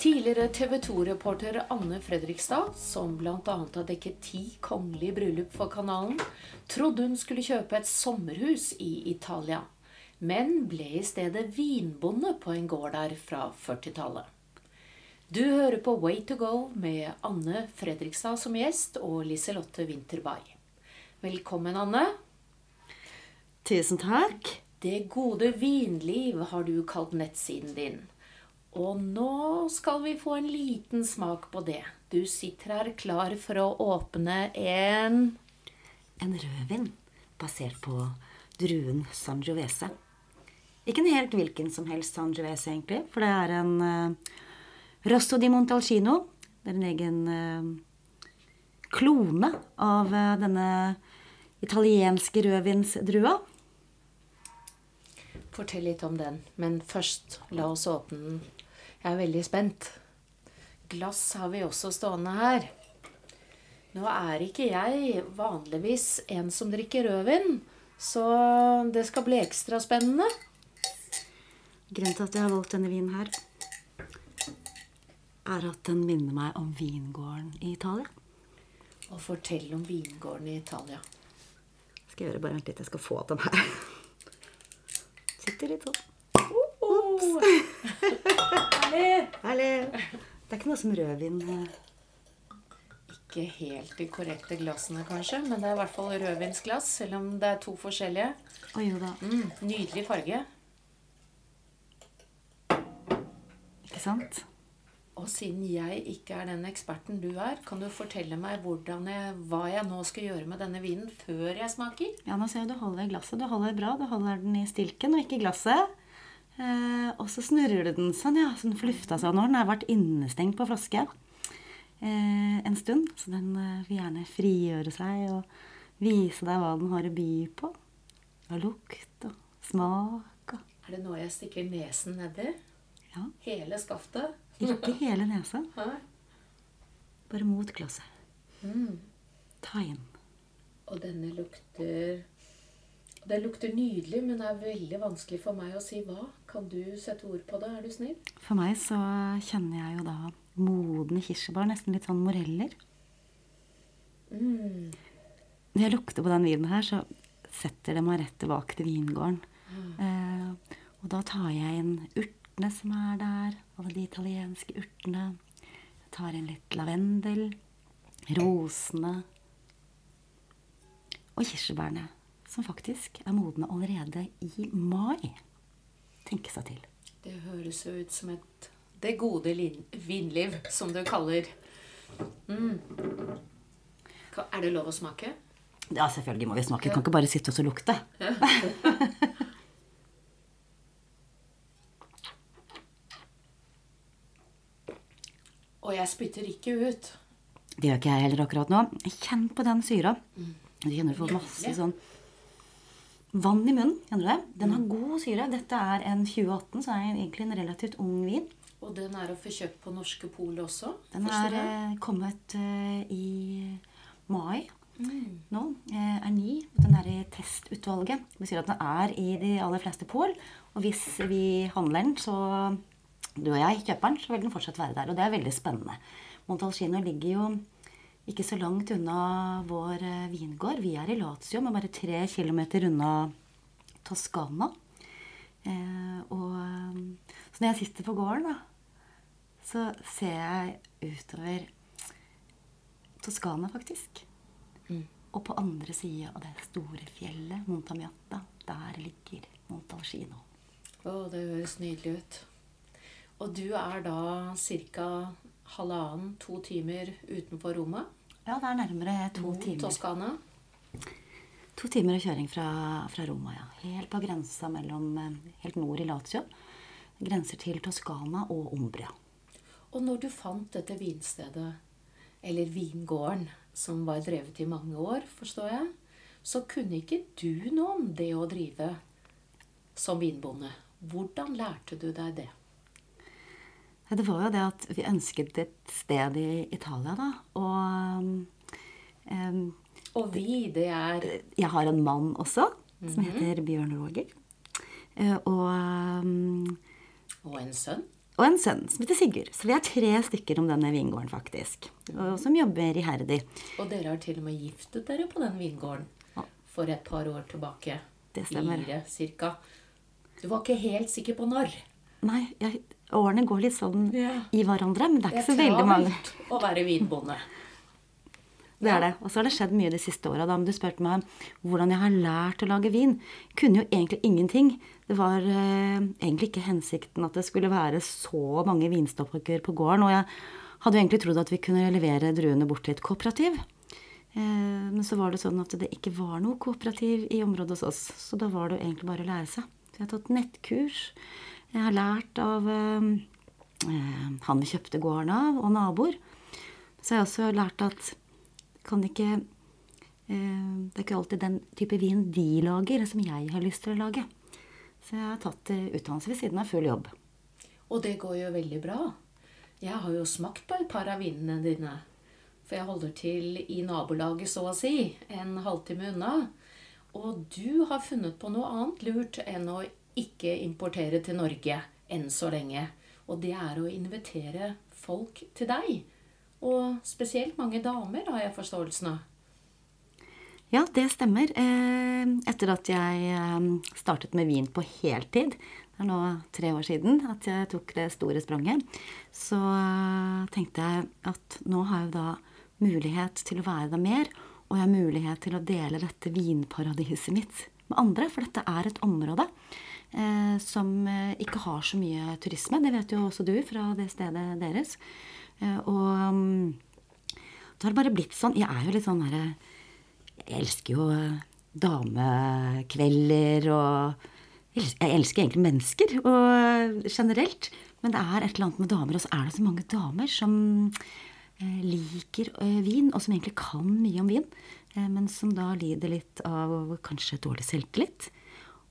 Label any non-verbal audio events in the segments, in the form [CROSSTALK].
Tidligere TV 2-reporter Anne Fredrikstad, som bl.a. har dekket ti kongelige bryllup for kanalen, trodde hun skulle kjøpe et sommerhus i Italia, men ble i stedet vinbonde på en gård der fra 40-tallet. Du hører på Way to go med Anne Fredrikstad som gjest og Liselotte Winterbay. Velkommen, Anne. Tusen takk. Det gode vinliv har du kalt nettsiden din. Og nå skal vi få en liten smak på det. Du sitter her klar for å åpne en En rødvin basert på druen Sangiovese. Ikke en helt hvilken som helst Sangiovese, egentlig, for det er en uh, Rosso di Montalcino. Det er en egen uh, klone av uh, denne italienske rødvinsdrua. Fortell litt om den, men først la oss åpne den. Jeg er veldig spent. Glass har vi også stående her. Nå er ikke jeg vanligvis en som drikker rødvin, så det skal bli ekstra spennende. Grunnen til at jeg har valgt denne vinen her, er at den minner meg om vingården i Italia. Og fortell om vingården i Italia. Skal jeg gjøre bare Vent litt, jeg skal få den her. Sitter litt sånn. Herlig! Herlig. Det er ikke noe som rødvin eh, Ikke helt de korrekte glassene, kanskje, men det er i hvert fall rødvinsglass, selv om det er to forskjellige. Å jo da. Mm, nydelig farge. Ikke sant? Og siden jeg ikke er den eksperten du er, kan du fortelle meg jeg, hva jeg nå skal gjøre med denne vinen før jeg smaker? Ja, nå ser jeg du holder glasset. Du holder bra. Du holder den i stilken og ikke i glasset. Eh, og så snurrer du den sånn, ja. Så den får lufta seg nå. Den har vært innestengt på flaske eh, en stund. Så den eh, vil gjerne frigjøre seg og vise deg hva den har å by på. Og lukt og smak og Er det nå jeg stikker nesen nedi? Ja. Hele skaftet? Ikke hele nesa, [LAUGHS] bare mot glasset. Mm. Ta inn. Og denne lukter Den lukter nydelig, men det er veldig vanskelig for meg å si hva. Kan du sette ord på det, er du snill? For meg så kjenner jeg jo da modne kirsebær, nesten litt sånn moreller. Mm. Når jeg lukter på den vinen her, så setter det meg rett tilbake til vingården. Eh, og da tar jeg inn urtene som er der, alle de italienske urtene. Jeg tar inn litt lavendel, rosene og kirsebærene, som faktisk er modne allerede i mai. Tenke seg til. Det høres jo ut som et Det gode vinliv, som du kaller mm. Er det lov å smake? Ja, selvfølgelig må vi smake. Vi kan ikke bare sitte og så lukte. [LAUGHS] Og jeg spytter ikke ut. Det gjør ikke jeg heller akkurat nå. Kjenn på den syra. Du kjenner du får masse sånn vann i munnen. Kjenner du det? Den har god syre. Dette er en 2018, så er det egentlig en relativt ung vin. Og den er å få kjøpt på norske pol også? Den er jeg? eh, kommet eh, i mai Mm. nå. Eh, er ny. Den er i testutvalget. Det betyr at den er i de aller fleste pol. Og hvis vi handler den, så du og jeg kjøper den, så vil den fortsatt være der. Og det er veldig spennende. Montalcino ligger jo ikke så langt unna vår eh, vingård. Vi er i Lazio, men bare tre kilometer unna Toskana. Eh, og, eh, så når jeg sitter på gården, da, så ser jeg utover Toskana, faktisk. Mm. Og på andre sida av det store fjellet, Montamiata, der ligger Montalcino. Å, det høres nydelig ut. Og du er da ca. halvannen-to timer utenfor Roma? Ja, det er nærmere to Mot timer. Toskana? To timer kjøring fra, fra Roma, ja. Helt på grensa mellom eh, Helt nord i Lazio. Grenser til Toskana og Umbria. Og når du fant dette vinstedet, eller vingården, som var drevet i mange år, forstår jeg, så kunne ikke du noe om det å drive som vinbonde. Hvordan lærte du deg det? Ja, Det var jo det at vi ønsket et sted i Italia, da. Og um, Og vi, det er jeg har en mann også, som heter Bjørn Roger. Eh, Og, um, Og en sønn? og en sønn som heter Sigurd. Så vi er tre stykker om denne vingården, faktisk. Og som jobber iherdig. Og dere har til og med giftet dere på den vingården for et par år tilbake. Det stemmer. Fire, cirka. Du var ikke helt sikker på når. Nei, jeg, årene går litt sånn Ja. i hverandre, men det er Det ikke er så veldig mange. travelt å være vinbonde. Det er det. Og så har det skjedd mye de siste åra. Men du spurte meg hvordan jeg har lært å lage vin. Jeg kunne jo egentlig ingenting. Det var eh, egentlig ikke hensikten at det skulle være så mange vinstokker på gården. Og jeg hadde jo egentlig trodd at vi kunne levere druene bort til et kooperativ. Eh, men så var det sånn at det ikke var noe kooperativ i området hos oss. Så da var det jo egentlig bare å lære seg. Så jeg har tatt nettkurs. Jeg har lært av eh, eh, han vi kjøpte gården av, og naboer. Så jeg har også lært at kan ikke eh, Det er ikke alltid den type vin de lager, som jeg har lyst til å lage. Så jeg har tatt utdannelse ved siden av full jobb. Og det går jo veldig bra. Jeg har jo smakt på et par av vinene dine. For jeg holder til i nabolaget, så å si, en halvtime unna. Og du har funnet på noe annet lurt enn å ikke importere til Norge enn så lenge. Og det er å invitere folk til deg. Og spesielt mange damer, har jeg forståelsen av. Ja, det stemmer. Eh, Etter at jeg eh, startet med vin på heltid, det er nå tre år siden at jeg tok det store spranget, så eh, tenkte jeg at nå har jeg da mulighet til å være der mer, og jeg har mulighet til å dele dette vinparadiset mitt med andre, for dette er et område som eh, ikke har så mye turisme. Det vet jo også du fra det stedet deres. Eh, og det har bare blitt sånn Jeg er jo litt sånn derre jeg elsker jo eh, damekvelder og Jeg elsker, egentlig mennesker og generelt. Men det er et eller annet med damer, og så er det så mange damer som eh, liker eh, vin, og som egentlig kan mye om vin, eh, men som da lider litt av kanskje dårlig selvtillit.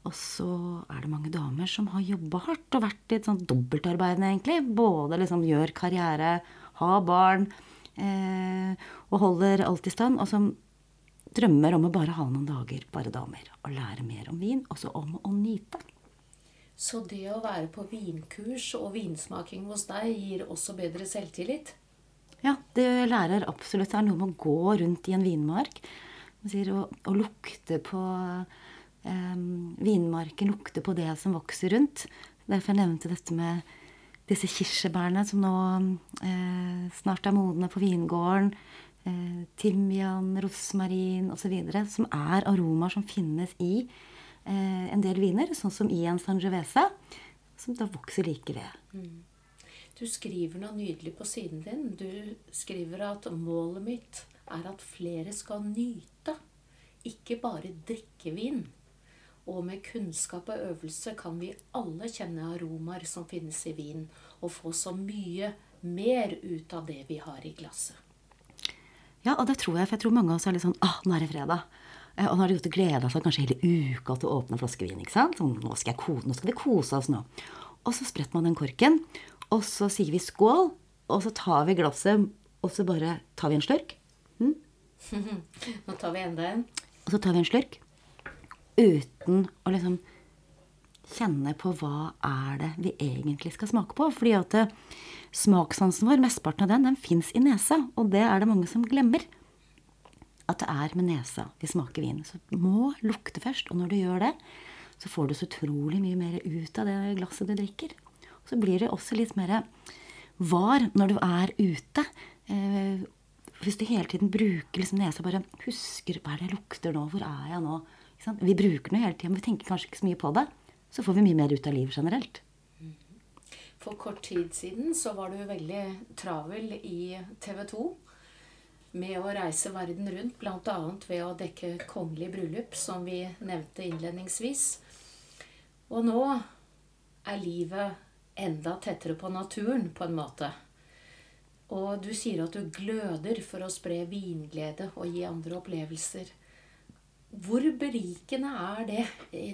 Og så er det mange damer som har jobba hardt og vært i et sånt dobbeltarbeidende, egentlig. Både liksom gjør karriere, har barn eh, og holder alt i stand. Og som drømmer om å bare ha noen dager, bare damer. Og lære mer om vin, også om å nyte. Så det å være på vinkurs og vinsmaking hos deg gir også bedre selvtillit? Ja, det lærer absolutt. Det er noe med å gå rundt i en vinmark. og, lukte på eh, vinmarken, lukter på det som vokser rundt. Derfor jeg nevnte dette med disse kirsebærene som nå eh, snart er modne på vingården. Eh, timian, rosmarin osv. Som er aromaer som finnes i eh, en del viner, sånn som i en sangiovese, som da vokser like ved. Du skriver noe nydelig på siden din. Du skriver at målet mitt er at flere skal nyte, ikke bare drikke vin. Og med kunnskap og øvelse kan vi alle kjenne aromaer som finnes i vin, og få så mye mer ut av det vi har i glasset. Ja, og det tror jeg, for jeg tror mange av oss er litt sånn ah, nå er det fredag. Eh, Og nå har de gått og gleda seg kanskje hele uka til å åpne en flaske vin. ikke sant? Sånn, nå, skal jeg nå skal vi kose oss nå. Og så spretter man den korken, og så sier vi skål, og så tar vi glasset, og så bare tar vi en slurk. [LAUGHS] Nå tar vi enda en. Og så tar vi en slurk uten å liksom kjenne på hva er det vi egentlig skal smake på. Fordi at eh, smakssansen vår, mesteparten av den, den fins i nesa. Og det er det mange som glemmer. At det er med nesa vi smaker vin. Så du må lukte først. Og når du gjør det, så får du så utrolig mye mer ut av det glasset du drikker. Så blir det også litt mer var når du er ute. Eh, hvis du hele tiden bruker liksom nesa bare husker hva er det jeg lukter nå, hvor er jeg nå? Vi bruker den hele tida, men vi tenker kanskje ikke så mye på det. Så får vi mye mer ut av livet generelt. For kort tid siden så var du veldig travel i TV 2 med å reise verden rundt, bl.a. ved å dekke kongelig bryllup, som vi nevnte innledningsvis. Og nå er livet enda tettere på naturen, på en måte. Og du sier at du gløder for å spre vinglede og gi andre opplevelser. Hvor berikende er det?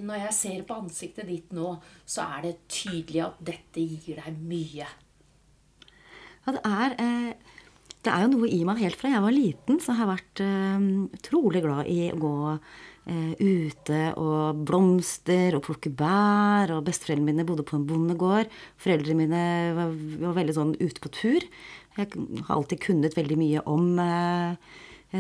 Når jeg ser på ansiktet ditt nå, så er det tydelig at dette gir deg mye. Ja, det er, eh, det er jo noe i meg helt fra jeg var liten, så har jeg vært eh, utrolig glad i å gå eh, ute og blomster og plukke bær. Og besteforeldrene mine bodde på en bondegård. Foreldrene mine var, veldig sånn ute på tur. Jeg har alltid kunnet veldig mye om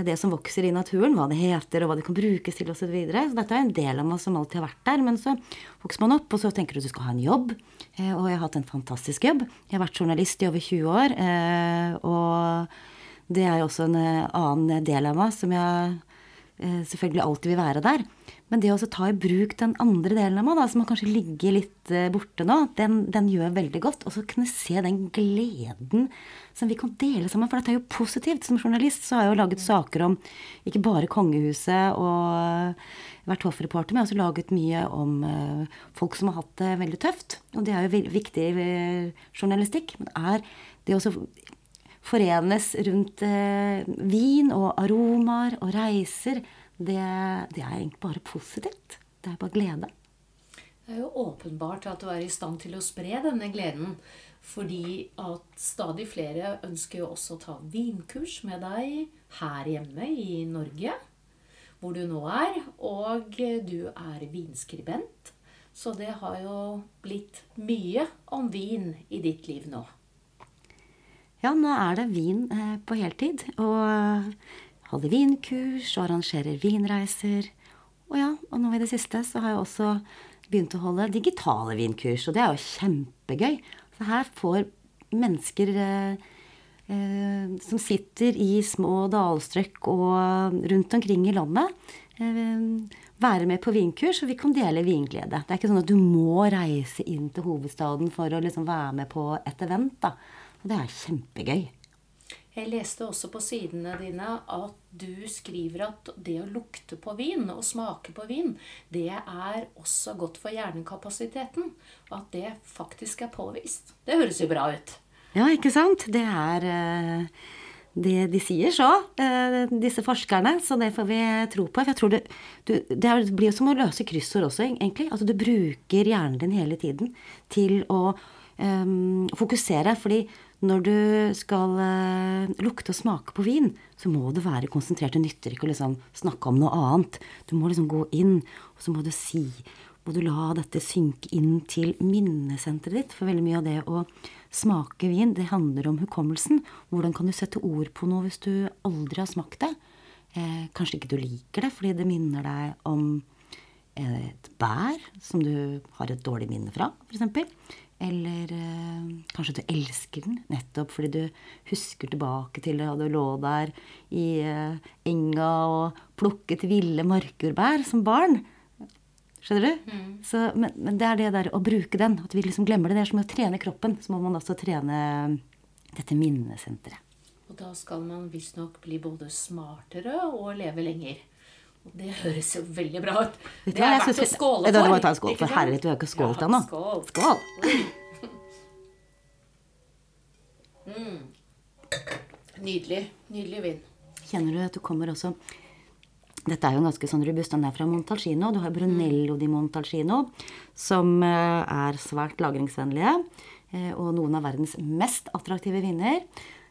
det som vokser i naturen, hva det heter og hva det kan brukes til osv. Så, videre. så dette er en del av meg som alltid har vært der. Men så vokser man opp, og så tenker du at du skal ha en jobb. Eh, og jeg har hatt en fantastisk jobb. Jeg har vært journalist i over 20 år. Eh, og det er jo også en eh, annen del av meg som jeg selvfølgelig alltid vil være der. Men det å ta i bruk den andre delen av meg, da, som kanskje ligger litt borte nå, den, den gjør veldig godt. Og så kunne se den gleden som vi kan dele sammen. For dette er jo positivt. Som journalist så har jeg jo laget saker om ikke bare kongehuset og vært hoffreporter, men jeg har også laget mye om uh, folk som har hatt det veldig tøft. Og det er jo viktig uh, journalistikk. Men er det også forenes rundt vin og aromaer og reiser, det, det er egentlig bare positivt. Det er bare glede. Det er jo åpenbart at du er i stand til å spre denne gleden. Fordi at stadig flere ønsker jo også å ta vinkurs med deg her hjemme i Norge, hvor du nå er. Og du er vinskribent. Så det har jo blitt mye om vin i ditt liv nå. Ja, nå er det vin eh, på heltid. Og holder vinkurs og arrangerer vinreiser. Og ja, og nå i det siste så har jeg også begynt å holde digitale vinkurs. Og det er jo kjempegøy. Så her får mennesker eh, eh, som sitter i små dalstrøk og rundt omkring i landet, eh, være med på vinkurs, og vi kan dele vinglede. Det er ikke sånn at du må reise inn til hovedstaden for å liksom være med på et event. Da. Og det er kjempegøy. Jeg leste også på sidene dine at du skriver at det å lukte på vin og smake på vin, det er også godt for hjernekapasiteten. Og at det faktisk er påvist. Det høres jo bra ut. Ja, ikke sant? Det er eh, det de sier så, eh, disse forskerne. Så det får vi tro på. For jeg tror det, du, det blir jo som å løse kryssord også, egentlig. Altså du bruker hjernen din hele tiden til å um, fokusere. fordi når du skal uh, lukte og smake på vin, så må du være konsentrert. Det nytter ikke å liksom snakke om noe annet. Du må liksom gå inn, og så må du si Må du la dette synke inn til minnesenteret ditt. For veldig mye av det å smake vin, det handler om hukommelsen. Hvordan kan du sette ord på noe hvis du aldri har smakt det? Eh, kanskje ikke du liker det fordi det minner deg om et bær som du har et dårlig minne fra, f.eks. Eller øh, kanskje du elsker den nettopp fordi du husker tilbake til da du lå der i øh, enga og plukket ville markjordbær som barn. Skjønner du? Mm. Så, men, men, det er det der å bruke den. At vi liksom glemmer det. Det er som å trene kroppen. Så må man også trene dette minnesenteret. Og da skal man visstnok bli både smartere og leve lenger. Det høres jo veldig bra ut. Det er verdt å skåle for. Da må vi ta en skål, for herlighet, du har ikke skålt ja, ennå. Skål. skål. Mm. Nydelig. Nydelig vin. Kjenner du at du kommer også dette er jo en ganske sånn robust. Den er fra Montalcino. Du har Brunello di Montalcino, som eh, er svært lagringsvennlige. Eh, og noen av verdens mest attraktive viner.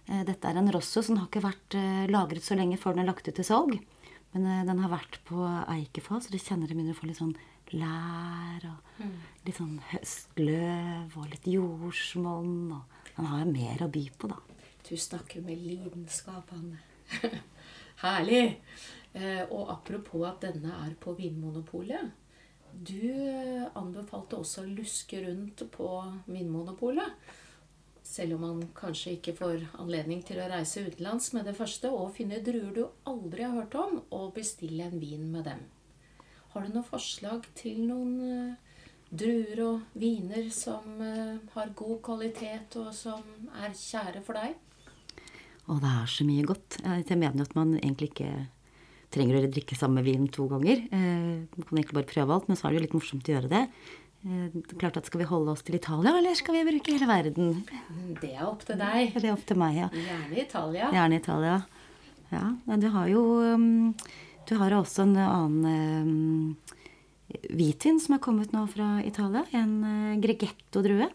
Eh, dette er en Rosso som har ikke vært lagret så lenge før den er lagt ut til salg. Men uh, den har vært på Eikefall, så de kjenner det begynner å få litt sånn lær og mm. litt sånn høstløv og litt jordsmonn. Og den har jo mer å by på, da. Du snakker med lidenskap, Anne. [LAUGHS] Herlig! Eh, og apropos at denne er på Vinmonopolet. Du eh, anbefalte også å luske rundt på Vinmonopolet. Selv om man kanskje ikke får anledning til å reise utenlands med det første, og finne druer du aldri har hørt om, og bestille en vin med dem. Har du noe forslag til noen uh, druer og viner som uh, har god kvalitet, og som er kjære for deg? Å, det er så mye godt. Jeg mener jo at man egentlig ikke trenger å drikke samme vin to ganger. Eh, man kan egentlig bare prøve alt, men så er det jo litt morsomt å gjøre det. Eh, klart at Skal vi holde oss til Italia, eller skal vi bruke hele verden? Det er opp til deg. Det er opp til meg, ja. Gjerne Italia. Gjerne Italia. Ja, men du har jo um, Du har også en annen um, hvitvin som er kommet nå fra Italia. En uh, Greghetto-drue.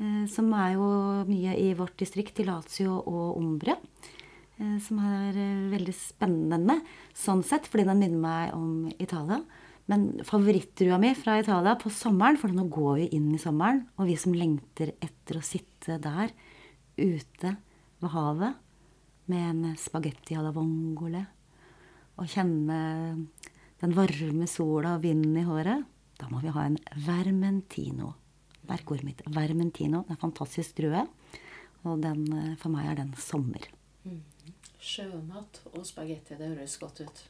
Uh, som er jo mye i vårt distrikt, i Lazio og Umbria. eh, som er eh, veldig spennende sånn sett, fordi den minner meg om Italia. Men favorittrua mi fra Italia på sommeren, for nå går vi inn i sommeren, og vi som lengter etter å sitte der ute ved havet med en spagetti alla vongole og kjenne den varme sola og vinden i håret, da må vi ha en vermentino. Merkeordet mitt. Vermentino. Det er fantastisk drue. Og den, eh, for meg er den sommer. Sjømat og spagetti, det høres godt ut.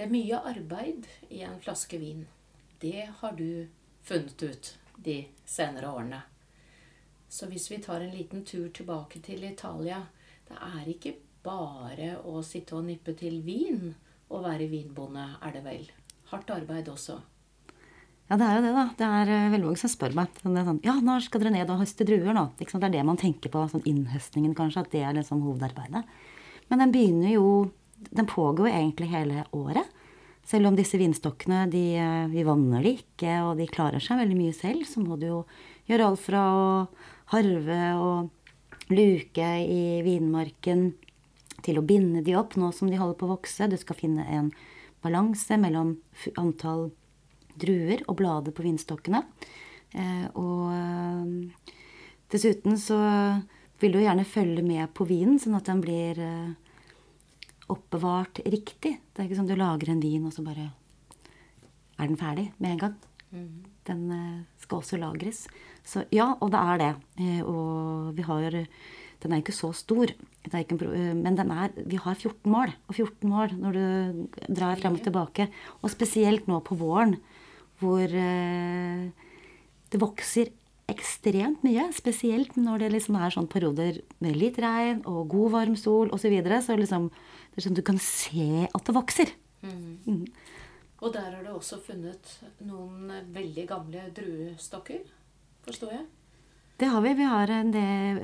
Det er mye arbeid i en flaske vin. Det har du funnet ut de senere årene. Så hvis vi tar en liten tur tilbake til Italia Det er ikke bare å sitte og nippe til vin og være vinbonde, er det vel? Hardt arbeid også. Ja, det er jo det, da. Det er eh, veldig mange som spør meg. Sånn, sånn, ja, når skal dere ned og høste druer nå? Det er det man tenker på. sånn Innhøstningen, kanskje. At det er liksom hovedarbeidet. Men den begynner jo Den pågår jo egentlig hele året. Selv om disse vinstokkene, de, eh, vi vanner de ikke, og de klarer seg veldig mye selv, så må du jo gjøre alt fra å harve og luke i vinmarken til å binde de opp nå som de holder på å vokse. Du skal finne en balanse mellom antall druer og blader på vinstokkene. Eh, og eh, dessuten så vil du gjerne følge med på vinen, sånn at den blir oppbevart riktig. Det er ikke som du lager en vin, og så bare er den ferdig med en gang. Den eh, skal også lagres. Så ja, og det er det. Eh, og vi har Den er ikke så stor, det er ikke eh, men den er, vi har 14 mål. Og 14 mål når du drar frem og tilbake. Og spesielt nå på våren, hvor det vokser ekstremt mye. Spesielt når det liksom er sånn perioder med litt regn og god, varm sol osv. Så, videre, så liksom, det er sånn du kan se at det vokser. Og der har du også funnet noen veldig gamle druestokker, forstår jeg? Det har vi. Vi har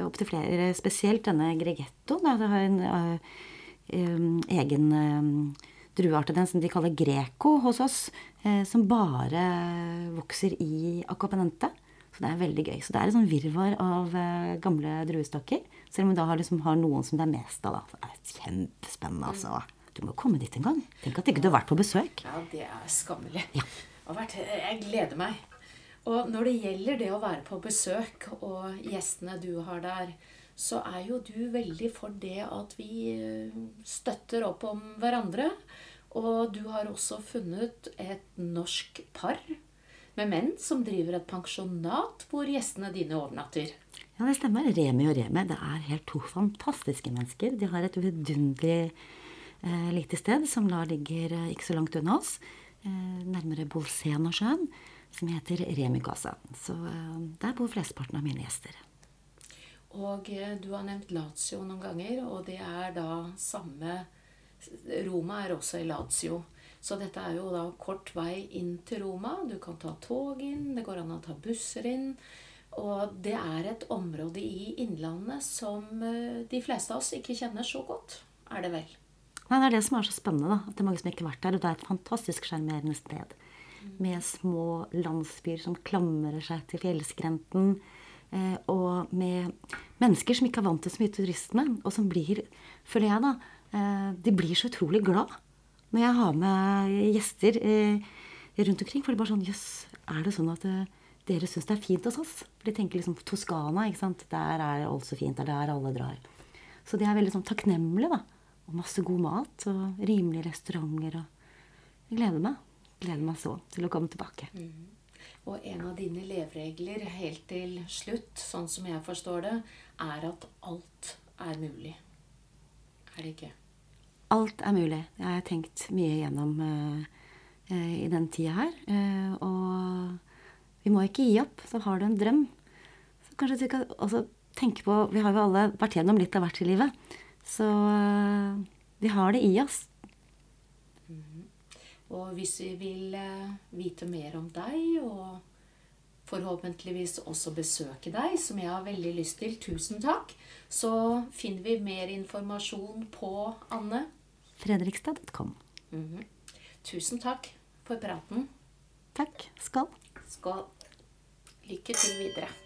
opptil flere, spesielt denne Gregetto. Det har en ø, ø, egen ø, drueart den som de kaller greco hos oss, eh, som bare vokser i Acapamente. Så det er veldig gøy. Så det er et sånn virvar av uh, gamle druestokker. Selv om vi da har, liksom, har noen som det er mest av. Da. Så det er kjempespennende, altså. Du må komme dit en gang. Tenk at ikke du har vært på besøk. Ja, det er skammelig. Vært, jeg gleder meg. Og når det gjelder det å være på besøk og gjestene du har der, så er jo du veldig for det at vi eh, støtter opp om hverandre. Og du har også funnet et norsk par med menn som driver et pensjonat hvor gjestene dine overnatter. Ja, det stemmer. Remi og Remi det er helt to fantastiske mennesker. De har et vidunderlig eh, lite sted som da ligger eh, ikke så langt unna oss. Eh, nærmere Bolsenosjøen, som heter Remikasa. Så eh, der bor flesteparten av mine gjester. Og eh, du har nevnt Lazio noen ganger, og det er da samme Roma er også i Lazio. Så dette er jo da kort vei inn til Roma. Du kan ta tog inn, det går an å ta busser inn. Og det er et område i Innlandet som eh, de fleste av oss ikke kjenner så godt, er det vel? Nei, det er det som er så spennende. da, at Det er mange som ikke har vært der. Og det er et fantastisk sjarmerende sted. Med små landsbyer som klamrer seg til fjellskrenten. Eh, og med mennesker som ikke er vant til så mye turisme. Og som blir, føler jeg, da eh, De blir så utrolig glad når jeg har med gjester eh, rundt omkring. For det er bare sånn Jøss, er det sånn at eh, dere syns det er fint hos oss? For de tenker liksom på Toskana. ikke sant? Der er alt så fint. Det er der alle drar. Så de er veldig sånn takknemlige, da. Og masse god mat og rimelige restauranter. og Jeg gleder meg. Gleder meg så til å komme tilbake. Og en av dine leveregler helt til slutt, sånn som jeg forstår det, er at alt er mulig. Er det ikke? Alt er mulig. Jeg har tenkt mye gjennom eh, eh, i den tida her. Eh, og vi må ikke gi opp. Så har du en drøm, så kanskje du kan også tenke på Vi har jo alle vært gjennom litt av hvert i livet. Så vi har det i oss. Og hvis vi vil vite mer om deg, og forhåpentligvis også besøke deg, som jeg har veldig lyst til, tusen takk, så finner vi mer informasjon på Anne. Fredrikstad.com. Tusen takk for praten. Takk. Skål. Skål. Lykke til videre.